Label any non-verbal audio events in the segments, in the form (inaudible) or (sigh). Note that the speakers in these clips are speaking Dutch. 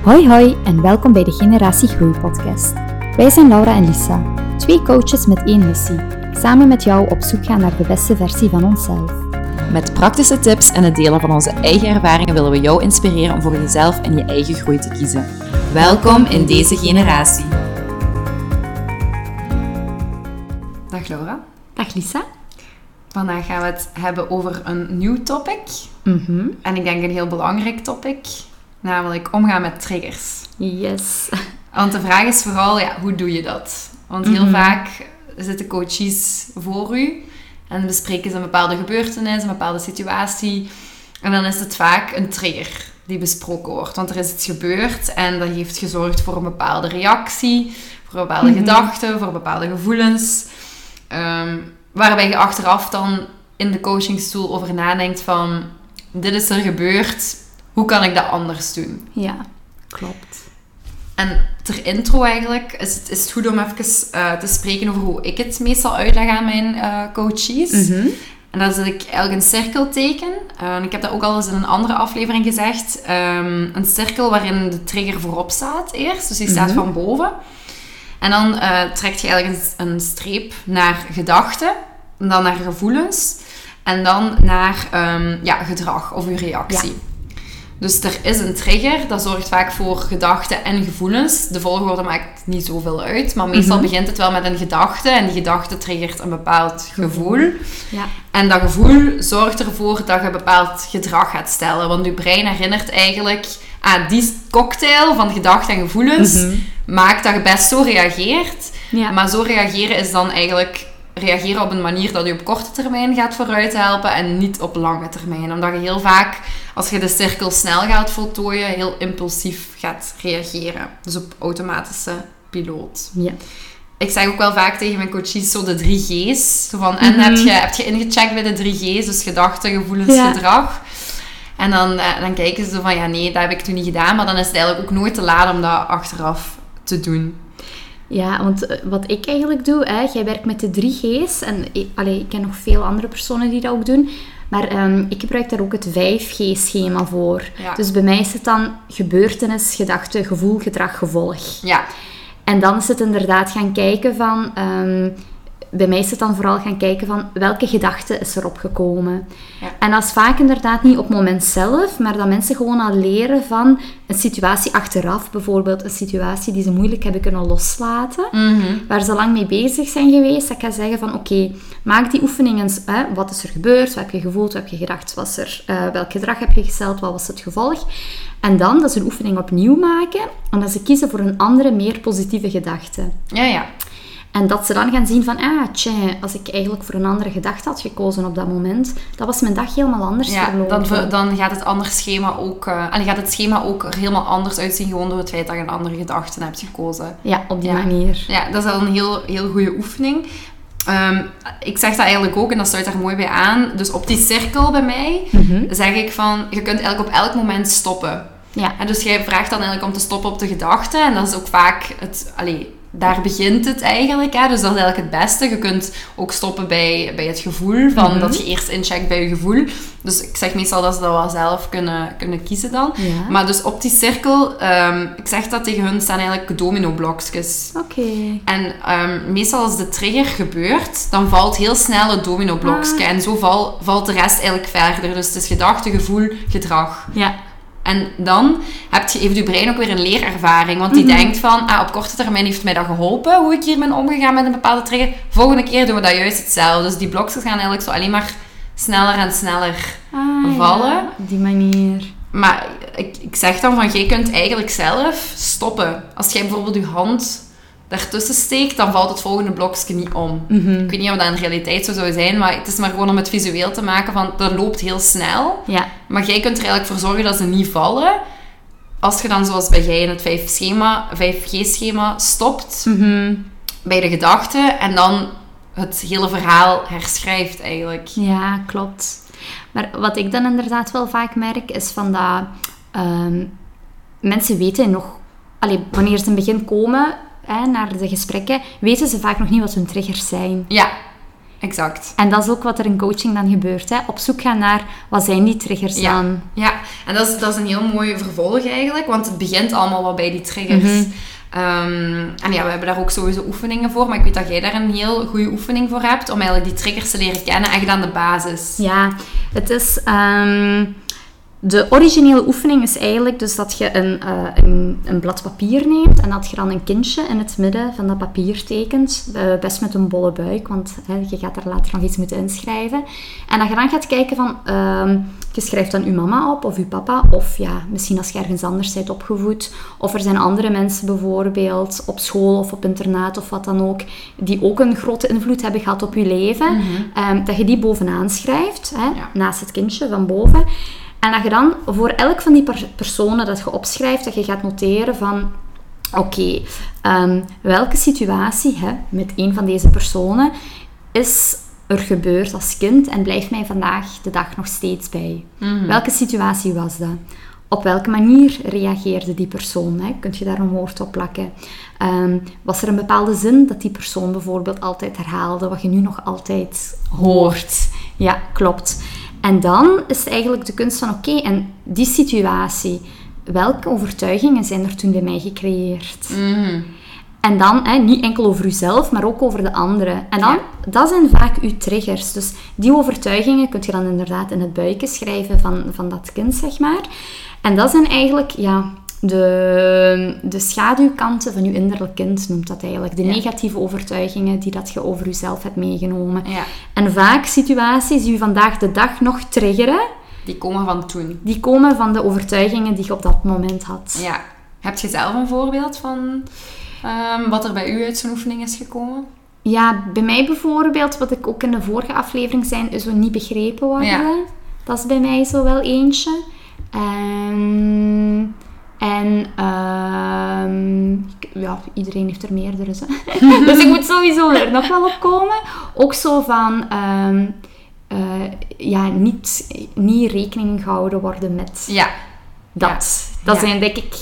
Hoi hoi en welkom bij de Generatie Groei podcast. Wij zijn Laura en Lisa, twee coaches met één missie. Samen met jou op zoek gaan naar de beste versie van onszelf. Met praktische tips en het delen van onze eigen ervaringen willen we jou inspireren om voor jezelf en je eigen groei te kiezen. Welkom in deze generatie. Dag Laura. Dag Lisa. Vandaag gaan we het hebben over een nieuw topic. Mhm. En ik denk een heel belangrijk topic. Namelijk omgaan met triggers. Yes. Want de vraag is vooral, ja, hoe doe je dat? Want heel Mhm. vaak zitten coaches voor u. En bespreken ze een bepaalde gebeurtenis, een bepaalde situatie. En dan is het vaak een trigger die besproken wordt. Want er is iets gebeurd en dat heeft gezorgd voor een bepaalde reactie. Voor een bepaalde Mhm. gedachten, voor bepaalde gevoelens. Ehm, waarbij je achteraf dan in de coachingstoel over nadenkt van... Dit is er gebeurd, hoe kan ik dat anders doen? Ja, klopt. En ter intro eigenlijk is het, is het goed om even eh, te spreken over hoe ik het meestal uitleg aan mijn eh, coaches. Mhm. En dat is dat ik eigenlijk een cirkel teken. Eh, ik heb dat ook al eens in een andere aflevering gezegd. Ehm, een cirkel waarin de trigger voorop staat eerst. Dus die staat Mhm. van boven. En dan trek je eigenlijk een, een streep naar gedachten. En dan naar gevoelens. En dan naar ehm, ja, gedrag of uw reactie. Dus er is een trigger, dat zorgt vaak voor gedachten en gevoelens. De volgorde maakt niet zoveel uit, maar meestal Mhm. begint het wel met een gedachte en die gedachte triggert een bepaald gevoel. Ja. En dat gevoel zorgt ervoor dat je een bepaald gedrag gaat stellen, want je brein herinnert eigenlijk aan die cocktail van gedachten en gevoelens Mhm. maakt dat je best zo reageert. Ja. Maar zo reageren is dan eigenlijk reageren op een manier dat je op korte termijn gaat vooruit helpen en niet op lange termijn. Omdat je heel vaak, als je de cirkel snel gaat voltooien, heel impulsief gaat reageren. Dus op automatische piloot. Ja. Ik zeg ook wel vaak tegen mijn coaches zo de drie G's. Zo van, en Mhm. heb, je, heb je ingecheckt bij de drie G's? Dus gedachten, gevoelens, Ja. gedrag. En dan, eh, dan kijken ze van, ja nee, dat heb ik toen niet gedaan. Maar dan is het eigenlijk ook nooit te laat om dat achteraf te doen. Ja, want eh, wat ik eigenlijk doe, hè, jij werkt met de drie G's. En ik, allee, ik ken nog veel andere personen die dat ook doen. Maar ehm, ik gebruik daar ook het 5G-schema voor. Ja. Dus bij mij is het dan gebeurtenis, gedachte, gevoel, gedrag, gevolg. Ja, En dan is het inderdaad gaan kijken van... ehm, bij mij is het dan vooral gaan kijken van welke gedachte is erop gekomen. Ja. En dat is vaak inderdaad niet op het moment zelf, maar dat mensen gewoon al leren van een situatie achteraf. Bijvoorbeeld een situatie die ze moeilijk hebben kunnen loslaten Mhm. waar ze lang mee bezig zijn geweest, dat ga zeggen van oké, maak die oefening eens. Hè, wat is er gebeurd? Wat heb je gevoeld? Wat heb je gedacht? Was er, eh, welk gedrag heb je gesteld? Wat was het gevolg? En dan dat ze een oefening opnieuw maken en dat ze kiezen voor een andere, meer positieve gedachte. ja, ja. En dat ze dan gaan zien van, ah, tja, als ik eigenlijk voor een andere gedachte had gekozen op dat moment, dat was mijn dag helemaal anders Ja, verlopen. dan, dan gaat het andere schema ook, eh, en gaat het schema ook er helemaal anders uitzien, gewoon door het feit dat je een andere gedachte hebt gekozen. Ja, op die Ja. manier. Ja, dat is al een heel, heel goede oefening. Ehm, ik zeg dat eigenlijk ook, en dat sluit daar mooi bij aan. Dus op die cirkel bij mij Mhm. zeg ik van, je kunt eigenlijk op elk moment stoppen. Ja. En dus jij vraagt dan eigenlijk om te stoppen op de gedachte. En dat is ook vaak het... Allee, daar begint het eigenlijk. Hè? Dus dat is eigenlijk het beste. Je kunt ook stoppen bij, bij het gevoel. Van Mhm. Dat je eerst incheckt bij je gevoel. Dus ik zeg meestal dat ze dat wel zelf kunnen, kunnen kiezen dan. Ja. Maar dus op die cirkel... ehm, ik zeg dat tegen hun, staan eigenlijk domino-blokjes. Oké. En ehm, meestal als de trigger gebeurt, dan valt heel snel het domino-blokje. Ah. En zo val- valt de rest eigenlijk verder. Dus het is gedachte, gevoel, gedrag. Ja. En dan heb je, heeft je brein ook weer een leerervaring. Want die Mhm. denkt van, ah, op korte termijn heeft mij dat geholpen, hoe ik hier ben omgegaan met een bepaalde trigger. Volgende keer doen we dat juist hetzelfde. Dus die blokjes gaan eigenlijk zo alleen maar sneller en sneller Ah, vallen. ja, op die manier. Maar ik, ik zeg dan van, jij kunt eigenlijk zelf stoppen. Als jij bijvoorbeeld je hand daartussen steekt, dan valt het volgende blokje niet om. Mhm. Ik weet niet of dat in realiteit zo zou zijn, maar het is maar gewoon om het visueel te maken van, dat loopt heel snel. Ja. Maar jij kunt er eigenlijk voor zorgen dat ze niet vallen. Als je dan, zoals bij jij in het 5-schema 5G-schema, stopt Mhm. bij de gedachte en dan het hele verhaal herschrijft eigenlijk. Ja, klopt. Maar wat ik dan inderdaad wel vaak merk, is van dat ehm, mensen weten nog... Allee, wanneer ze in het begin komen hè, naar de gesprekken, weten ze vaak nog niet wat hun triggers zijn. Ja, exact. En dat is ook wat er in coaching dan gebeurt. Hè? Op zoek gaan naar wat zijn die triggers Ja. dan. Ja, en dat is, dat is een heel mooi vervolg eigenlijk, want het begint allemaal wel bij die triggers. Ehm, en ja, we hebben daar ook sowieso oefeningen voor, maar ik weet dat jij daar een heel goede oefening voor hebt, om eigenlijk die triggers te leren kennen, echt aan de basis. Ja, het is... ehm, de originele oefening is eigenlijk dus dat je een, eh, een, een blad papier neemt en dat je dan een kindje in het midden van dat papier tekent. eh, best met een bolle buik, want hè, je gaat er later nog iets moeten inschrijven. En dat je dan gaat kijken van... ehm, je schrijft dan je mama op of je papa. Of ja, misschien als je ergens anders bent opgevoed. Of er zijn andere mensen bijvoorbeeld op school of op internaat of wat dan ook. Die ook een grote invloed hebben gehad op je leven. Ehm, dat je die bovenaan schrijft. Hè, Ja. Naast het kindje van boven. En dat je dan voor elk van die per- personen dat je opschrijft, dat je gaat noteren van... Oké, ehm, welke situatie hè, met een van deze personen is er gebeurd als kind en blijft mij vandaag de dag nog steeds bij? Welke situatie was dat? Op welke manier reageerde die persoon? Hè? Kunt je daar een woord op plakken? Ehm, was er een bepaalde zin dat die persoon bijvoorbeeld altijd herhaalde, wat je nu nog altijd hoort? Ja, klopt. En dan is het eigenlijk de kunst van, oké, en die situatie, welke overtuigingen zijn er toen bij mij gecreëerd? Mhm. En dan hè, niet enkel over uzelf, maar ook over de anderen. En dan, Ja. dat zijn vaak uw triggers. Dus die overtuigingen kun je dan inderdaad in het buikje schrijven van, van dat kind, zeg maar. En dat zijn eigenlijk ja, de, de schaduwkanten van je innerlijk kind, noemt dat eigenlijk. De Ja. negatieve overtuigingen die dat je over jezelf hebt meegenomen. Ja, En vaak situaties die je vandaag de dag nog triggeren, die komen van toen. die komen van de overtuigingen die je op dat moment had. Ja. Heb je zelf een voorbeeld van ehm, wat er bij u uit zo'n oefening is gekomen? Ja, bij mij bijvoorbeeld, wat ik ook in de vorige aflevering zei, is zo niet begrepen worden. Ja. Dat is bij mij zo wel eentje. En, en ehm, ik- ja, iedereen heeft er meerdere. (laughs) Dus ik moet sowieso er nog wel op komen. Ook zo van... ehm, eh, ja, niet, niet rekening gehouden worden met Ja. dat. Dat Ja. zijn denk ik,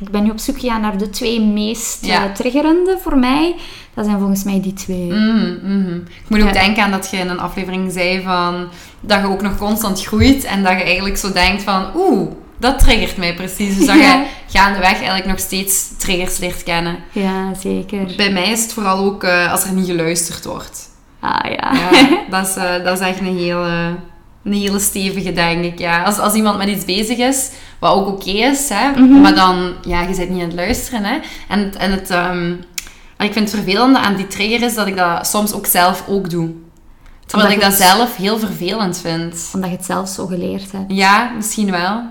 ik ben nu op zoek gegaan naar de twee meest Ja. eh, triggerende voor mij. Dat zijn volgens mij die twee. Mhm, mhm. Ik moet ook Ja. denken aan dat je in een aflevering zei van dat je ook nog constant groeit en dat je eigenlijk zo denkt van oeh, dat triggert mij precies. Dus dat Ja. je gaandeweg eigenlijk nog steeds triggers leert kennen. Ja, zeker. Bij mij is het vooral ook eh, als er niet geluisterd wordt. Ah ja. Ja, dat, is, eh, dat is echt een hele, een hele stevige, denk ik. Ja. Als, als iemand met iets bezig is, wat ook oké is, hè, Mhm. maar dan, ja, je bent niet aan het luisteren. Hè. En, en het, ehm, ik vind het vervelende aan die trigger is dat ik dat soms ook zelf ook doe. Terwijl Omdat ik dat het- zelf heel vervelend vind. Omdat je het zelf zo geleerd hebt. Ja, misschien wel.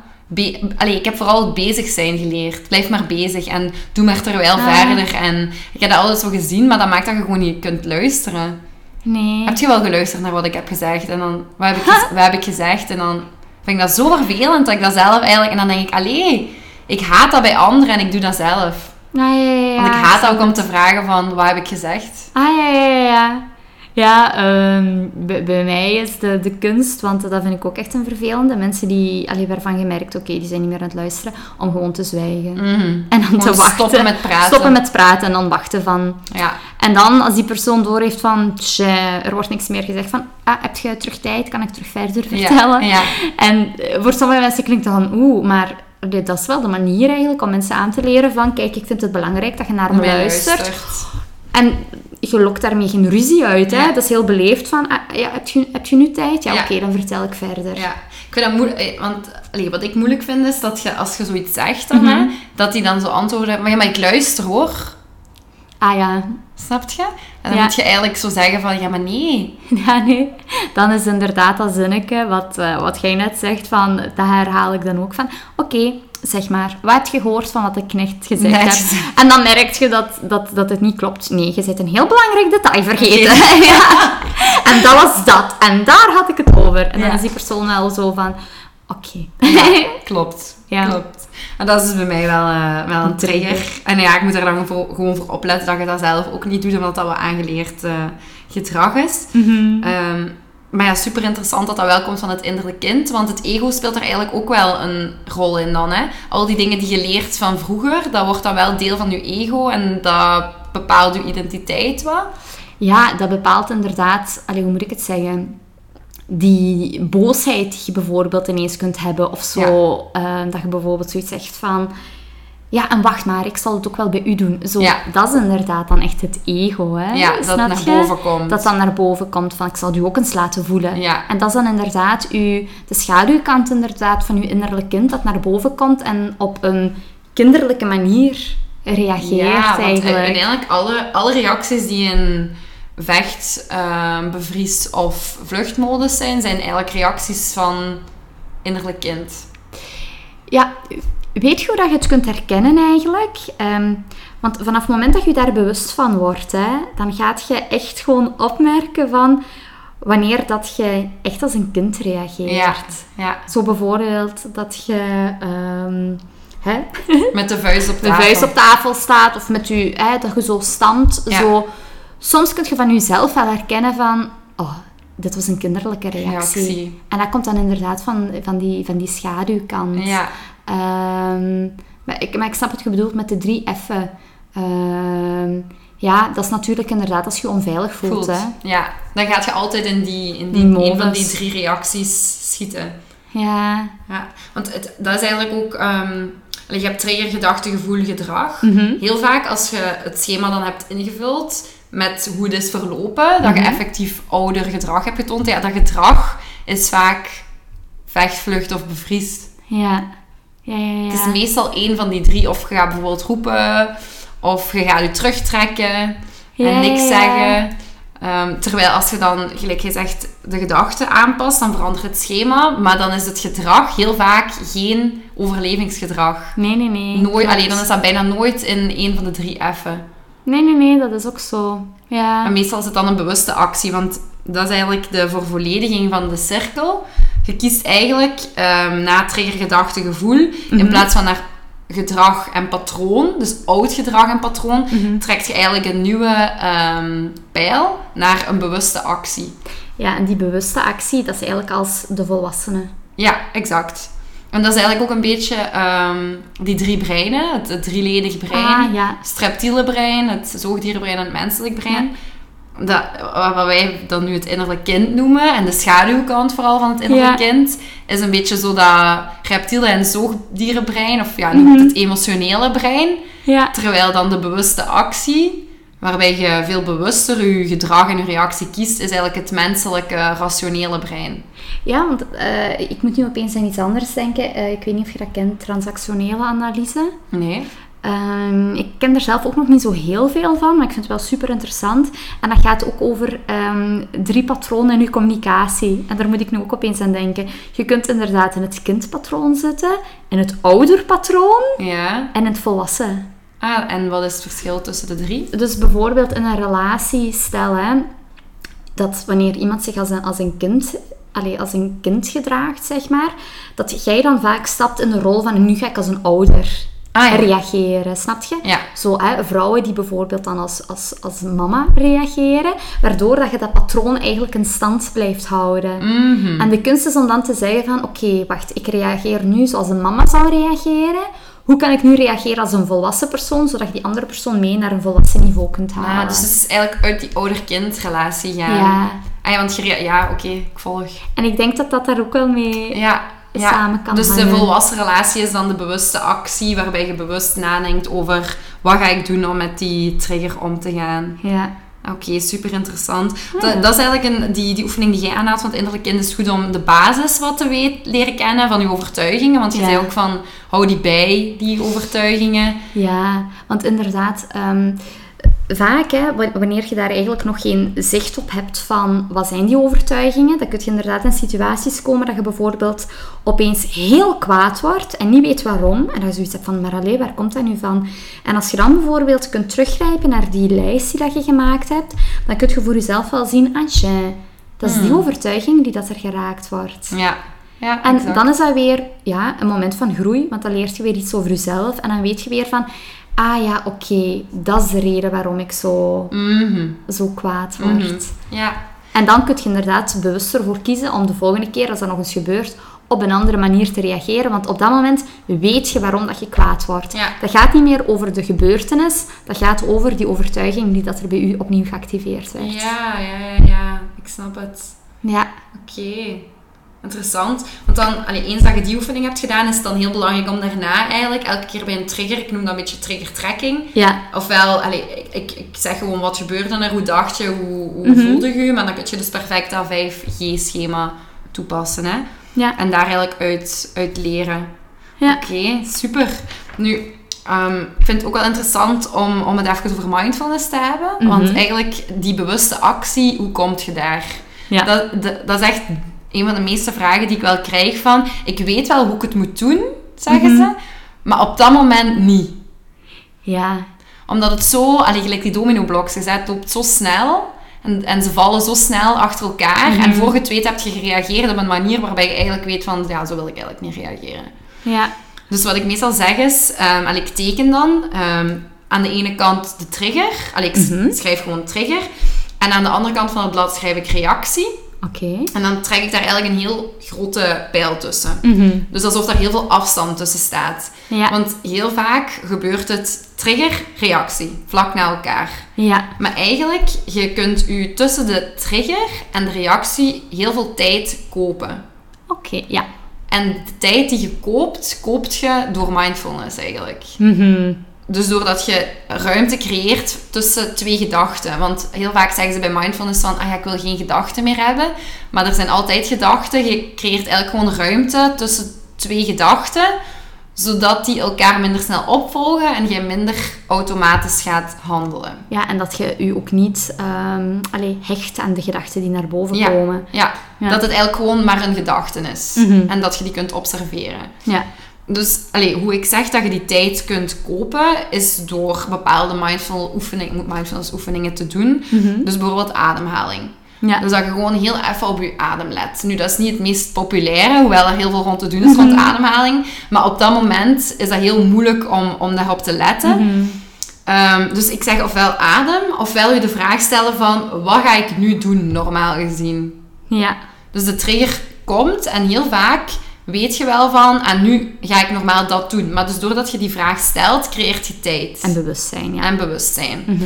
Allee, ik heb vooral het bezig zijn geleerd. Blijf maar bezig en doe maar terwijl Ah. verder. En ik heb dat altijd zo gezien, maar dat maakt dat je gewoon niet kunt luisteren. Nee. Heb je wel geluisterd naar wat ik heb gezegd? En dan, wat heb ik, wat heb ik gezegd? En dan vind ik dat zo vervelend dat ik dat zelf eigenlijk... En dan denk ik, allee, ik haat dat bij anderen en ik doe dat zelf. Ah, ja, ja, ja. Want ik haat ook om te vragen van, wat heb ik gezegd? Ah, ja, ja, ja, ja. Ehm, bij, bij mij is de, de kunst, want dat vind ik ook echt een vervelende. Mensen die, allee, waarvan je merkt, oké, die zijn niet meer aan het luisteren, om gewoon te zwijgen. Mhm. En dan te wachten. stoppen met praten. Stoppen met praten en dan wachten van... Ja. En dan, als die persoon doorheeft van, tja, er wordt niks meer gezegd van, ah, heb je terug tijd? Kan ik terug verder vertellen? Ja, ja. En eh, voor sommige mensen klinkt dat van, oeh, maar dat is wel de manier eigenlijk om mensen aan te leren van, kijk, ik vind het belangrijk dat je naar me luistert. En je lokt daarmee geen ruzie uit, hè? Ja. Dat is heel beleefd van, ah, ja, heb, je, heb je nu tijd? Ja, Ja. oké, dan vertel ik verder. Ja. Ik vind dat moeilijk, eh, want allee, wat ik moeilijk vind is dat je, als je zoiets zegt dan, Mhm. hè, dat die dan zo antwoorden, maar ja, maar ik luister hoor. Ah ja, Snap je? En dan moet je eigenlijk zo zeggen van, ja, maar nee. (laughs) Ja, nee. Dan is inderdaad dat zinnetje wat, eh, wat jij net zegt, van, dat herhaal ik dan ook van, oké, zeg maar, wat heb je gehoord van wat ik net gezegd Net. heb? En dan merk je dat, dat, dat het niet klopt. Nee, je zit een heel belangrijk detail vergeten. (laughs) ja. En dat was dat. En daar had ik het over. En dan Ja. is die persoon wel zo van, oké. (laughs) Klopt. Ja. Klopt. En dat is dus bij mij wel, eh, wel een trigger. En ja, ik moet er dan voor, gewoon voor opletten dat je dat zelf ook niet doet, omdat dat wel aangeleerd eh, gedrag is. Mhm. Ehm, maar ja, super interessant dat dat wel komt van het innerlijk kind, want het ego speelt er eigenlijk ook wel een rol in dan. Hè? Al die dingen die je leert van vroeger, dat wordt dan wel deel van je ego en dat bepaalt je identiteit wat. ja, dat bepaalt inderdaad, allee, hoe moet ik het zeggen? Die boosheid die je bijvoorbeeld ineens kunt hebben. Of zo, eh, dat je bijvoorbeeld zoiets zegt van... Ja, en wacht maar, ik zal het ook wel bij u doen. Zo, Ja. Dat is inderdaad dan echt het ego, hè? Ja, dat naar je? boven komt. Dat dan naar boven komt van, ik zal u ook eens laten voelen. Ja. En dat is dan inderdaad uw, de schaduwkant inderdaad van uw innerlijk kind dat naar boven komt en op een kinderlijke manier reageert Ja, want eigenlijk. uiteindelijk alle, alle reacties die in vecht, ehm, bevries of vluchtmodus zijn, zijn eigenlijk reacties van innerlijk kind. Ja, weet je hoe dat je het kunt herkennen eigenlijk? Ehm, want vanaf het moment dat je daar bewust van wordt, hè, dan gaat je echt gewoon opmerken van wanneer dat je echt als een kind reageert. Ja, ja. Zo bijvoorbeeld dat je ehm, hè, (laughs) Met de vuist op (laughs) de tafel. vuist op tafel staat of met je, hè, dat je zo stamt. Ja. Zo. Soms kun je van jezelf wel herkennen van, oh, dit was een kinderlijke reactie. Reactie. En dat komt dan inderdaad van, van, die, van die schaduwkant. Ja, Ehm, maar, ik, maar ik snap wat je bedoelt met de drie F'en. Ehm, ja, dat is natuurlijk inderdaad als je je onveilig voelt. voelt. Hè? Ja, dan gaat je altijd in die, in die, een van die drie reacties schieten. Ja. Ja, want het, dat is eigenlijk ook... allee, je hebt trigger, gedachte, gevoel, gedrag. Mhm. Heel vaak als je het schema dan hebt ingevuld met hoe het is verlopen, dat je Mhm. effectief ouder gedrag hebt getoond. Ja, dat gedrag is vaak vecht, vlucht of bevriest. Ja. Ja, ja, ja. Het is meestal één van die drie. Of je gaat bijvoorbeeld roepen, of je gaat je terugtrekken en niks zeggen. Ehm, terwijl als je dan, gelijk je zegt, de gedachte aanpast, dan verandert het schema. Maar dan is het gedrag heel vaak geen overlevingsgedrag. Nee, nee, nee. Nooit, alleen dan is dat bijna nooit in één van de drie F'en. Nee, nee, nee, dat is ook zo. Ja. En meestal is het dan een bewuste actie, want dat is eigenlijk de vervollediging van de cirkel. Je kiest eigenlijk ehm, na trigger, gedachte, gevoel, Mhm. in plaats van naar gedrag en patroon, dus oud gedrag en patroon, Mhm. trekt je eigenlijk een nieuwe ehm, pijl naar een bewuste actie. Ja, en die bewuste actie, dat is eigenlijk als de volwassene. Ja, exact. En dat is eigenlijk ook een beetje ehm, die drie breinen, het, het drieledig brein. Ah, ja. Het reptiele brein, het zoogdierenbrein en het menselijk brein. Dat, wat wij dan nu het innerlijk kind noemen, en de schaduwkant vooral van het innerlijk Ja. kind, is een beetje zo dat reptiele en zoogdierenbrein, of ja, Mhm. het emotionele brein. Ja. Terwijl dan de bewuste actie, waarbij je veel bewuster je gedrag en je reactie kiest, is eigenlijk het menselijke, rationele brein. Ja, want eh, ik moet nu opeens aan iets anders denken. Eh, ik weet niet of je dat kent, transactionele analyse. Nee? Ehm, ik ken er zelf ook nog niet zo heel veel van, maar ik vind het wel super interessant. En dat gaat ook over ehm, drie patronen in je communicatie. En daar moet ik nu ook opeens aan denken. Je kunt inderdaad in het kindpatroon zitten, in het ouderpatroon Ja. en in het volwassen. Ah, en wat is het verschil tussen de drie? Dus bijvoorbeeld in een relatie, stel hè, dat wanneer iemand zich als een, als een kind... Allee, als een kind gedraagt, zeg maar, dat jij dan vaak stapt in de rol van nu ga ik als een ouder Ah, ja. reageren, snap je? Ja. Zo, hè, vrouwen die bijvoorbeeld dan als, als, als mama reageren, waardoor dat je dat patroon eigenlijk in stand blijft houden. Mhm. En de kunst is om dan te zeggen van, oké, wacht, ik reageer nu zoals een mama zou reageren. Hoe kan ik nu reageren als een volwassen persoon, zodat je die andere persoon mee naar een volwassen niveau kunt halen? Ah, dus het is eigenlijk uit die ouder-kind relatie gaan. Ja. Ah ja, want je... Ja, oké, ik volg. En ik denk dat dat daar ook wel mee... Ja, ja. samen kan Dus de volwassen relatie is dan de bewuste actie, waarbij je bewust nadenkt over wat ga ik doen om met die trigger om te gaan. Ja. Oké, super interessant. Dat, dat is eigenlijk een, die, die oefening die jij aanhaalt, want innerlijk kind is het goed om de basis wat te weet, leren kennen van je overtuigingen. Want je Ja. zei ook van, hou die bij, die overtuigingen. Ja, want inderdaad, ehm, vaak, hè, wa- wanneer je daar eigenlijk nog geen zicht op hebt van wat zijn die overtuigingen, dan kun je inderdaad in situaties komen dat je bijvoorbeeld opeens heel kwaad wordt en niet weet waarom. En dat je zoiets hebt van, maar allee, waar komt dat nu van? En als je dan bijvoorbeeld kunt teruggrijpen naar die lijst die dat je gemaakt hebt, dan kun je voor jezelf wel zien, ah dat is die overtuiging die dat er geraakt wordt. Ja, ja En exact. dan is dat weer ja, een moment van groei, want dan leert je weer iets over jezelf. En dan weet je weer van, ah ja, oké, dat is de reden waarom ik zo, Mhm, zo kwaad word. mhm. Ja, En dan kun je inderdaad bewuster voor kiezen om de volgende keer, als dat nog eens gebeurt, op een andere manier te reageren. Want op dat moment weet je waarom dat je kwaad wordt. Ja. Dat gaat niet meer over de gebeurtenis, dat gaat over die overtuiging die dat er bij u opnieuw geactiveerd werd. Ja, ja, ja, ja. Ik snap het. Ja. Oké. Interessant. Want dan, allee, eens dat je die oefening hebt gedaan, is het dan heel belangrijk om daarna eigenlijk elke keer bij een trigger, ik noem dat een beetje trigger tracking. Ja. Ofwel, allee, ik, ik, zeg gewoon wat gebeurde er, hoe dacht je, hoe, hoe Mhm. voelde je, maar dan kun je dus perfect dat 5G-schema toepassen. Hè? Ja. En daar eigenlijk uit, uit leren. Ja. Oké, super. Nu, ehm, ik vind het ook wel interessant om, om het even over mindfulness te hebben. Mhm. Want eigenlijk, die bewuste actie, hoe kom je daar? Ja. Dat, dat, dat is echt een van de meeste vragen die ik wel krijg van... Ik weet wel hoe ik het moet doen, zeggen Mhm. ze. Maar op dat moment niet. Ja. Omdat het zo... Allee, gelijk die domino-blokjes, het loopt zo snel... En, en ze vallen zo snel achter elkaar. Mhm. En voor je het weet heb je gereageerd op een manier waarbij je eigenlijk weet van... Ja, zo wil ik eigenlijk niet reageren. Ja. Dus wat ik meestal zeg is, allee, ik teken dan ehm, aan de ene kant de trigger. Allee, ik Mhm. schrijf gewoon trigger. En aan de andere kant van het blad schrijf ik reactie. Oké. En dan trek ik daar eigenlijk een heel grote pijl tussen. Mhm. Dus alsof daar heel veel afstand tussen staat. Ja. Want heel vaak gebeurt het trigger, reactie, vlak na elkaar. Ja. Maar eigenlijk, je kunt u tussen de trigger en de reactie heel veel tijd kopen. Oké. Ja. En de tijd die je koopt, koopt je door mindfulness eigenlijk. Mhm. Dus doordat je ruimte creëert tussen twee gedachten. Want heel vaak zeggen ze bij mindfulness van, ah ja, ik wil geen gedachten meer hebben. Maar er zijn altijd gedachten. Je creëert eigenlijk gewoon ruimte tussen twee gedachten. Zodat die elkaar minder snel opvolgen en je minder automatisch gaat handelen. Ja, en dat je u ook niet ehm allee, hecht aan de gedachten die naar boven Ja. komen. Ja, Ja. dat het eigenlijk gewoon maar een gedachte is. Mhm. En dat je die kunt observeren. Ja. Dus allee, hoe ik zeg dat je die tijd kunt kopen, is door bepaalde mindful mindfulness oefeningen te doen. Mhm. Dus bijvoorbeeld ademhaling. Ja. Dus dat je gewoon heel even op je adem let. Nu, dat is niet het meest populaire, hoewel er heel veel rond te doen is rond Mhm. ademhaling. Maar op dat moment is dat heel moeilijk om, om daarop te letten. Mhm. Ehm, dus ik zeg ofwel adem, ofwel je de vraag stellen van... Wat ga ik nu doen, normaal gezien? Ja. Dus de trigger komt en heel vaak weet je wel van... En nu ga ik normaal dat doen. Maar dus doordat je die vraag stelt, creëert je tijd. En bewustzijn, ja. en bewustzijn. Mhm.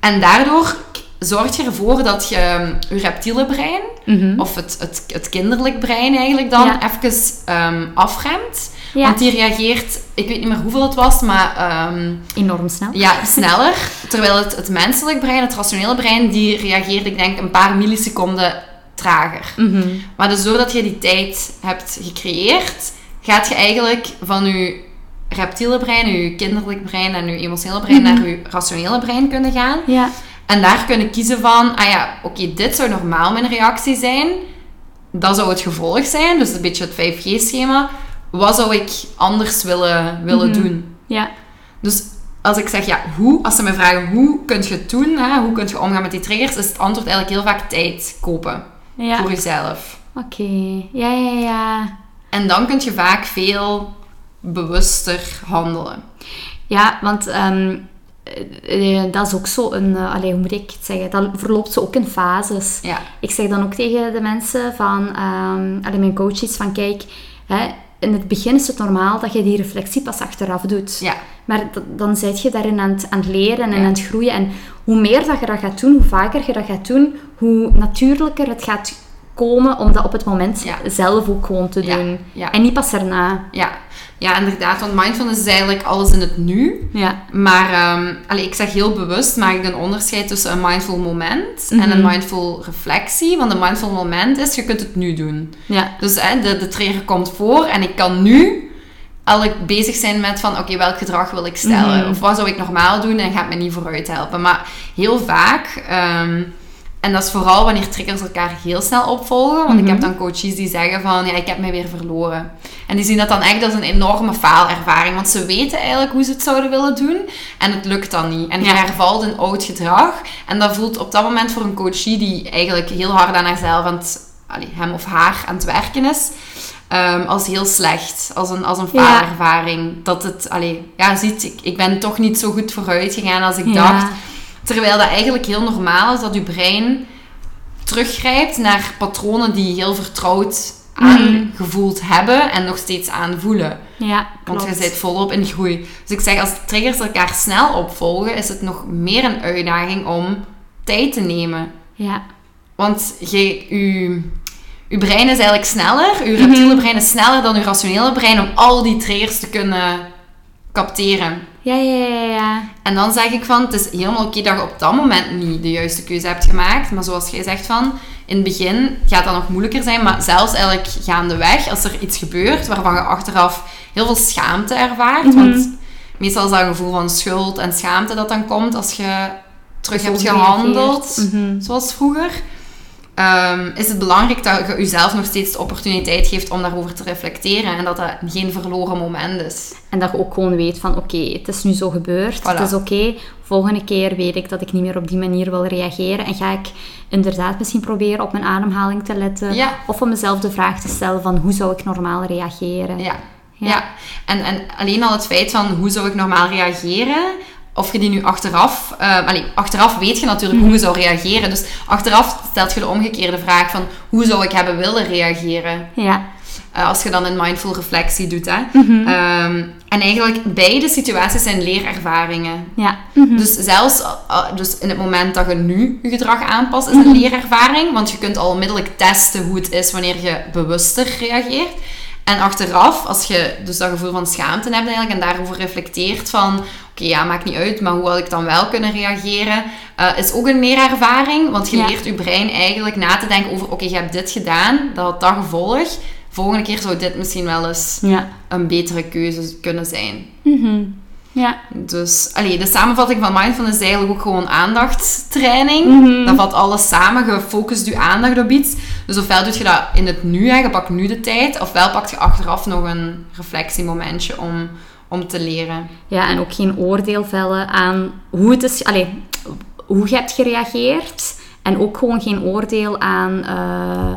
En daardoor zorg je ervoor dat je um, je reptiele brein, Mhm. of het, het, het kinderlijk brein eigenlijk dan, Ja. even ehm, afremt. Ja. Want die reageert, ik weet niet meer hoeveel het was, maar ehm, Enorm snel. ja, sneller. Terwijl het, het menselijk brein, het rationele brein, die reageert, ik denk, een paar milliseconden trager. Mhm. Maar dus doordat je die tijd hebt gecreëerd, gaat je eigenlijk van je reptiele brein, je kinderlijk brein en je emotionele brein Mhm. naar je rationele brein kunnen gaan. Ja. En daar kunnen kiezen van, ah ja, oké, dit zou normaal mijn reactie zijn. Dat zou het gevolg zijn, dus een beetje het 5G-schema. Wat zou ik anders willen, willen Mhm. doen? Ja. Dus als ik zeg, ja, hoe, als ze me vragen hoe kun je het doen, hè, hoe kun je omgaan met die triggers, is het antwoord eigenlijk heel vaak tijd kopen Ja. voor jezelf. Oké. Ja, ja, ja. En dan kun je vaak veel bewuster handelen. Ja, want ehm, eh, eh, dat is ook zo een... allee, hoe moet ik het zeggen? Dat verloopt zo ook in fases. Ja, Ik zeg dan ook tegen de mensen van... ehm allee, mijn coaches van kijk... Hè, in het begin is het normaal dat je die reflectie pas achteraf doet. ja, Maar dan zit je daarin aan het, aan het leren en Ja. aan het groeien. En hoe meer dat je dat gaat doen, hoe vaker je dat gaat doen, hoe natuurlijker het gaat komen om dat op het moment Ja. zelf ook gewoon te doen. ja. En niet pas erna. ja. Ja, inderdaad, want mindfulness is eigenlijk alles in het nu. Ja. Maar allee, ik zeg heel bewust, maak ik een onderscheid tussen een mindful moment en Mhm. een mindful reflectie. Want een mindful moment is, je kunt het nu doen. Ja. Dus hè, de, de trigger komt voor en ik kan nu eigenlijk bezig zijn met van, oké, welk gedrag wil ik stellen? Mhm. Of wat zou ik normaal doen en gaat me niet vooruit helpen? Maar heel vaak, ehm, en dat is vooral wanneer triggers elkaar heel snel opvolgen, want ik heb Mhm. dan coaches die zeggen van, ja, ik heb mij weer verloren. En die zien dat dan echt als een enorme faalervaring, want ze weten eigenlijk hoe ze het zouden willen doen en het lukt dan niet. En je Ja. hervalt een oud gedrag en dat voelt op dat moment voor een coachie die eigenlijk heel hard aan haarzelf aan het, allee, hem of haar aan het werken is, ehm, als heel slecht, als een, als een Ja. faalervaring. Dat het, allee, ja, ziet, ik, ik ben toch niet zo goed vooruit gegaan als ik Ja. dacht. Terwijl dat eigenlijk heel normaal is dat je brein teruggrijpt naar patronen die heel vertrouwd aangevoeld hebben en nog steeds aanvoelen. Ja, Want je zit volop in groei. Dus ik zeg, als triggers elkaar snel opvolgen, is het nog meer een uitdaging om tijd te nemen. Ja, Want je, je, je brein is eigenlijk sneller, Mhm. je reptiele brein is sneller dan je rationele brein om al die triggers te kunnen capteren. Ja, ja, ja. ja. En dan zeg ik van, het is helemaal oké dat je op dat moment niet de juiste keuze hebt gemaakt. Maar zoals jij zegt van, in het begin gaat dat nog moeilijker zijn. Maar zelfs eigenlijk gaandeweg, als er iets gebeurt waarvan je achteraf heel veel schaamte ervaart. Mhm. Want meestal is dat een gevoel van schuld en schaamte dat dan komt als je terug hebt gehandeld. Mhm. Zoals vroeger. Ehm, is het belangrijk dat je jezelf nog steeds de opportuniteit geeft om daarover te reflecteren. En dat dat geen verloren moment is. En dat je ook gewoon weet van, oké, het is nu zo gebeurd. Voilà. Het is oké. Volgende keer weet ik dat ik niet meer op die manier wil reageren. En ga ik inderdaad misschien proberen op mijn ademhaling te letten. Ja. Of om mezelf de vraag te stellen van, hoe zou ik normaal reageren? Ja. Ja. Ja, En, en alleen al het feit van hoe zou ik normaal reageren, of je die nu achteraf, eh, allee, achteraf weet je natuurlijk hoe je zou reageren. Dus achteraf stelt je de omgekeerde vraag van hoe zou ik hebben willen reageren. Ja. Eh, als je dan een mindful reflectie doet. Hè. Mhm. Ehm, en eigenlijk beide situaties zijn leerervaringen. Ja. Mhm. Dus zelfs uh, dus in het moment dat je nu je gedrag aanpast, is Mhm. een leerervaring. Want je kunt al onmiddellijk testen hoe het is wanneer je bewuster reageert. En achteraf, als je dus dat gevoel van schaamte hebt eigenlijk en daarover reflecteert van... Oké, ja, maakt niet uit, maar hoe had ik dan wel kunnen reageren? eh, is ook een leerervaring. Want je Ja. leert je brein eigenlijk na te denken over... Oké, je hebt dit gedaan, dat had dat gevolg. Volgende keer zou dit misschien wel eens Ja. een betere keuze kunnen zijn. Mhm. Ja. Dus allee, de samenvatting van mindfulness is eigenlijk ook gewoon aandachtstraining. Mhm. Dat vat alles samen. Je focust je aandacht op iets. Dus ofwel doe je dat in het nu, hè, je pakt nu de tijd. Ofwel pak je achteraf nog een reflectiemomentje om, om te leren. Ja, en ook geen oordeel vellen aan hoe het is... Allee, hoe je hebt gereageerd. En ook gewoon geen oordeel aan... eh,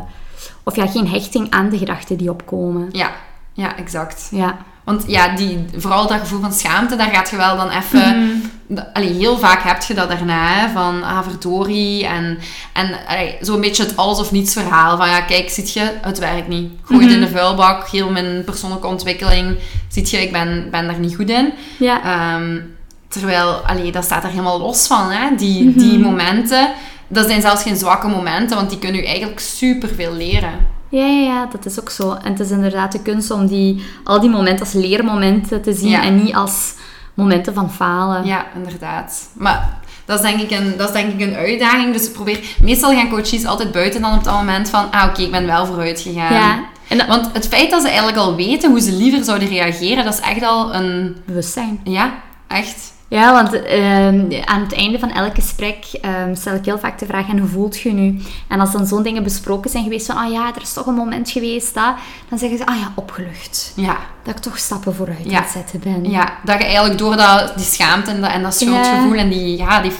of ja, geen hechting aan de gedachten die opkomen. Ja, ja exact. Ja. Want ja, die, vooral dat gevoel van schaamte, daar gaat je wel dan even... Allee, heel vaak heb je dat daarna, hè, van ah, verdorie. En, en zo'n beetje het alles of niets verhaal. Van ja, kijk, ziet je, het werkt niet. Gooi het in de vuilbak, heel mijn persoonlijke ontwikkeling. Ziet je, ik ben, ben daar niet goed in. Ja. Ehm, terwijl, allee, dat staat er helemaal los van. Hè? Die, die momenten, dat zijn zelfs geen zwakke momenten, want die kunnen u eigenlijk superveel leren. Ja, ja, ja, dat is ook zo. En het is inderdaad de kunst om die, al die momenten als leermomenten te zien Ja. en niet als momenten van falen. Ja, inderdaad. Maar dat is denk ik een, dat is denk ik een uitdaging. Dus probeer... Meestal gaan coaches altijd buiten dan op dat moment van... Ah, oké, ik ben wel vooruit gegaan. Ja. En dat- Want het feit dat ze eigenlijk al weten hoe ze liever zouden reageren, dat is echt al een... Bewustzijn. Ja, echt. Ja, want ehm, aan het einde van elk gesprek ehm, stel ik heel vaak de vraag: en hoe voelt je nu? En als dan zo'n dingen besproken zijn geweest van, ah ja, er is toch een moment geweest dat, dan zeggen ze, ah ja, opgelucht. Ja. Dat ik toch stappen vooruit Ja. aan het zetten ben. Ja, dat je eigenlijk door dat, die schaamte en dat, en dat schuldgevoel en die, ja, die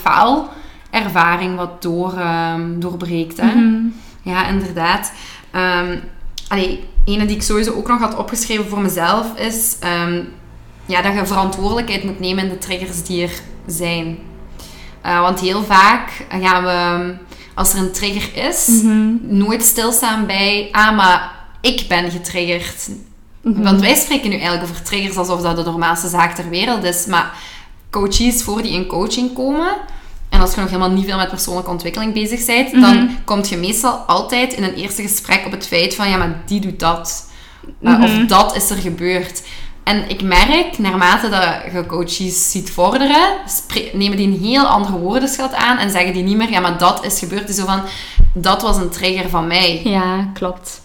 faalervaring wat door, ehm, doorbreekt. Hè? Mhm. Ja, inderdaad. Ehm allee, ene die ik sowieso ook nog had opgeschreven voor mezelf is ja, dat je verantwoordelijkheid moet nemen in de triggers die er zijn. Eh, want heel vaak gaan we, als er een trigger is, Mhm. nooit stilstaan bij, ah, maar ik ben getriggerd. Want wij spreken nu eigenlijk over triggers alsof dat de normaalste zaak ter wereld is. Maar coaches, voor die in coaching komen, en als je nog helemaal niet veel met persoonlijke ontwikkeling bezig bent, dan kom je meestal altijd in een eerste gesprek op het feit van, ja, maar die doet dat. Uh, Of dat is er gebeurd. En ik merk, naarmate dat je coaches ziet vorderen, nemen die een heel andere woordenschat aan en zeggen die niet meer, ja, maar dat is gebeurd. Is zo van, dat was een trigger van mij. Ja, klopt.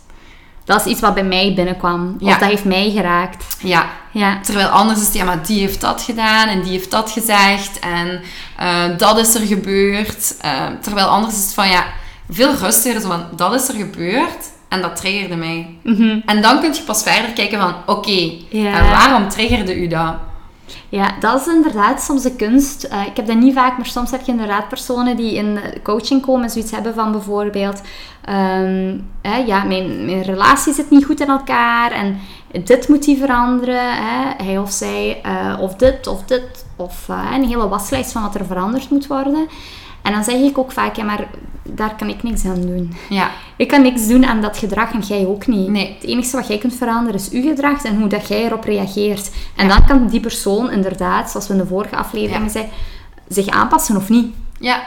Dat is iets wat bij mij binnenkwam. Ja. Of dat heeft mij geraakt. Ja, Ja. Terwijl anders is het, ja, maar die heeft dat gedaan en die heeft dat gezegd en eh, dat is er gebeurd. Eh, terwijl anders is het van, ja, veel rustiger zo van, dat is er gebeurd en dat triggerde mij. Mhm. En dan kun je pas verder kijken van, oké, en waarom triggerde u dat? Ja, dat is inderdaad soms de kunst. Eh, ik heb dat niet vaak, maar soms heb je inderdaad personen die in coaching komen en zoiets hebben van bijvoorbeeld... ehm, hè, ja, mijn, mijn relatie zit niet goed in elkaar en dit moet die veranderen. Hè, hij of zij, eh, of dit, of dit. Of eh, een hele waslijst van wat er veranderd moet worden. En dan zeg ik ook vaak, ja, maar daar kan ik niks aan doen. Ja. Ik kan niks doen aan dat gedrag en jij ook niet. Nee. Het enige wat jij kunt veranderen is uw gedrag en hoe dat jij erop reageert. En dan kan die persoon inderdaad, zoals we in de vorige aflevering Ja. zeiden, zich aanpassen of niet. Ja.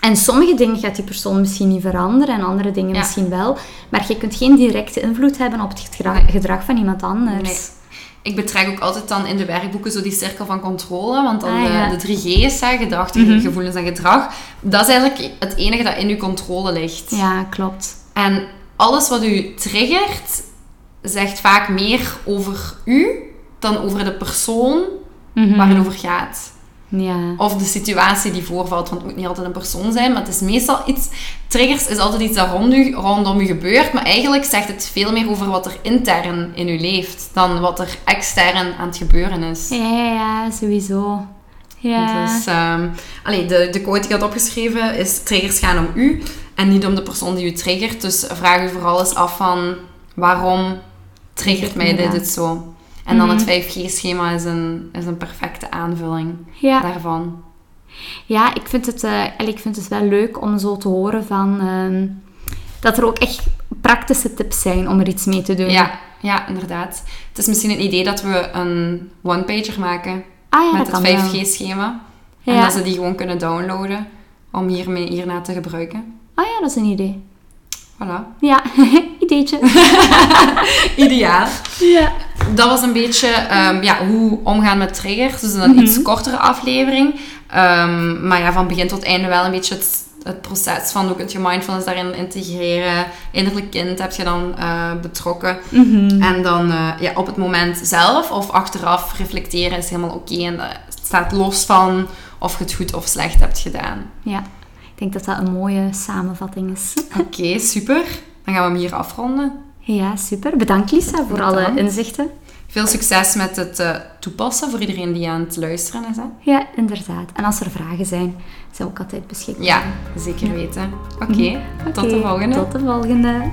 En sommige dingen gaat die persoon misschien niet veranderen en andere dingen Ja. misschien wel. Maar je kunt geen directe invloed hebben op het Nee. gedrag van iemand anders. Nee. Ik betrek ook altijd dan in de werkboeken zo die cirkel van controle. Want dan Ah, de, ja. de drie G's, hè, gedachten, gevoelens en gedrag. Dat is eigenlijk het enige dat in uw controle ligt. Ja, klopt. En alles wat u triggert, zegt vaak meer over u dan over de persoon Mhm. waar het over gaat. Ja. Of de situatie die voorvalt, want het moet niet altijd een persoon zijn, maar het is meestal iets... Triggers is altijd iets dat rond u, rondom u gebeurt, maar eigenlijk zegt het veel meer over wat er intern in u leeft, dan wat er extern aan het gebeuren is. Ja, ja, ja, sowieso. Ja. Dus, ehm, allee, de, de quote die ik had opgeschreven is: triggers gaan om u en niet om de persoon die u triggert. Dus vraag u vooral eens af van waarom triggert mij dit het zo? En dan Mhm. het 5G-schema is een, is een perfecte aanvulling ja. daarvan. Ja, ik vind, het, eh, ik vind het wel leuk om zo te horen van... ehm, dat er ook echt praktische tips zijn om er iets mee te doen. Ja, ja, inderdaad. Het is misschien een idee dat we een one-pager maken ah, ja met het kan wel. 5G-schema. En dat ze die gewoon kunnen downloaden om hiermee, hierna te gebruiken. Ah ja, dat is een idee. Voilà. Ja, (laughs) ideetje. (laughs) Ideaal. ja. Dat was een beetje ehm, ja, hoe omgaan met triggers. Dus een Mhm. iets kortere aflevering. Ehm, maar ja, van begin tot einde wel een beetje het, het proces van hoe kun je mindfulness daarin integreren. Innerlijk kind heb je dan eh, betrokken. Mhm. En dan eh, ja, op het moment zelf of achteraf reflecteren is helemaal oké. En dat staat los van of je het goed of slecht hebt gedaan. ja. Ik denk dat dat een mooie samenvatting is. Oké, super. Dan gaan we hem hier afronden. Ja, super. Bedankt Lisa voor alle inzichten. Veel succes met het eh, toepassen voor iedereen die aan het luisteren is. Hè? Ja, inderdaad. En als er vragen zijn, zijn we ook altijd beschikbaar. Ja, zeker weten. Oké, tot de volgende. Tot de volgende.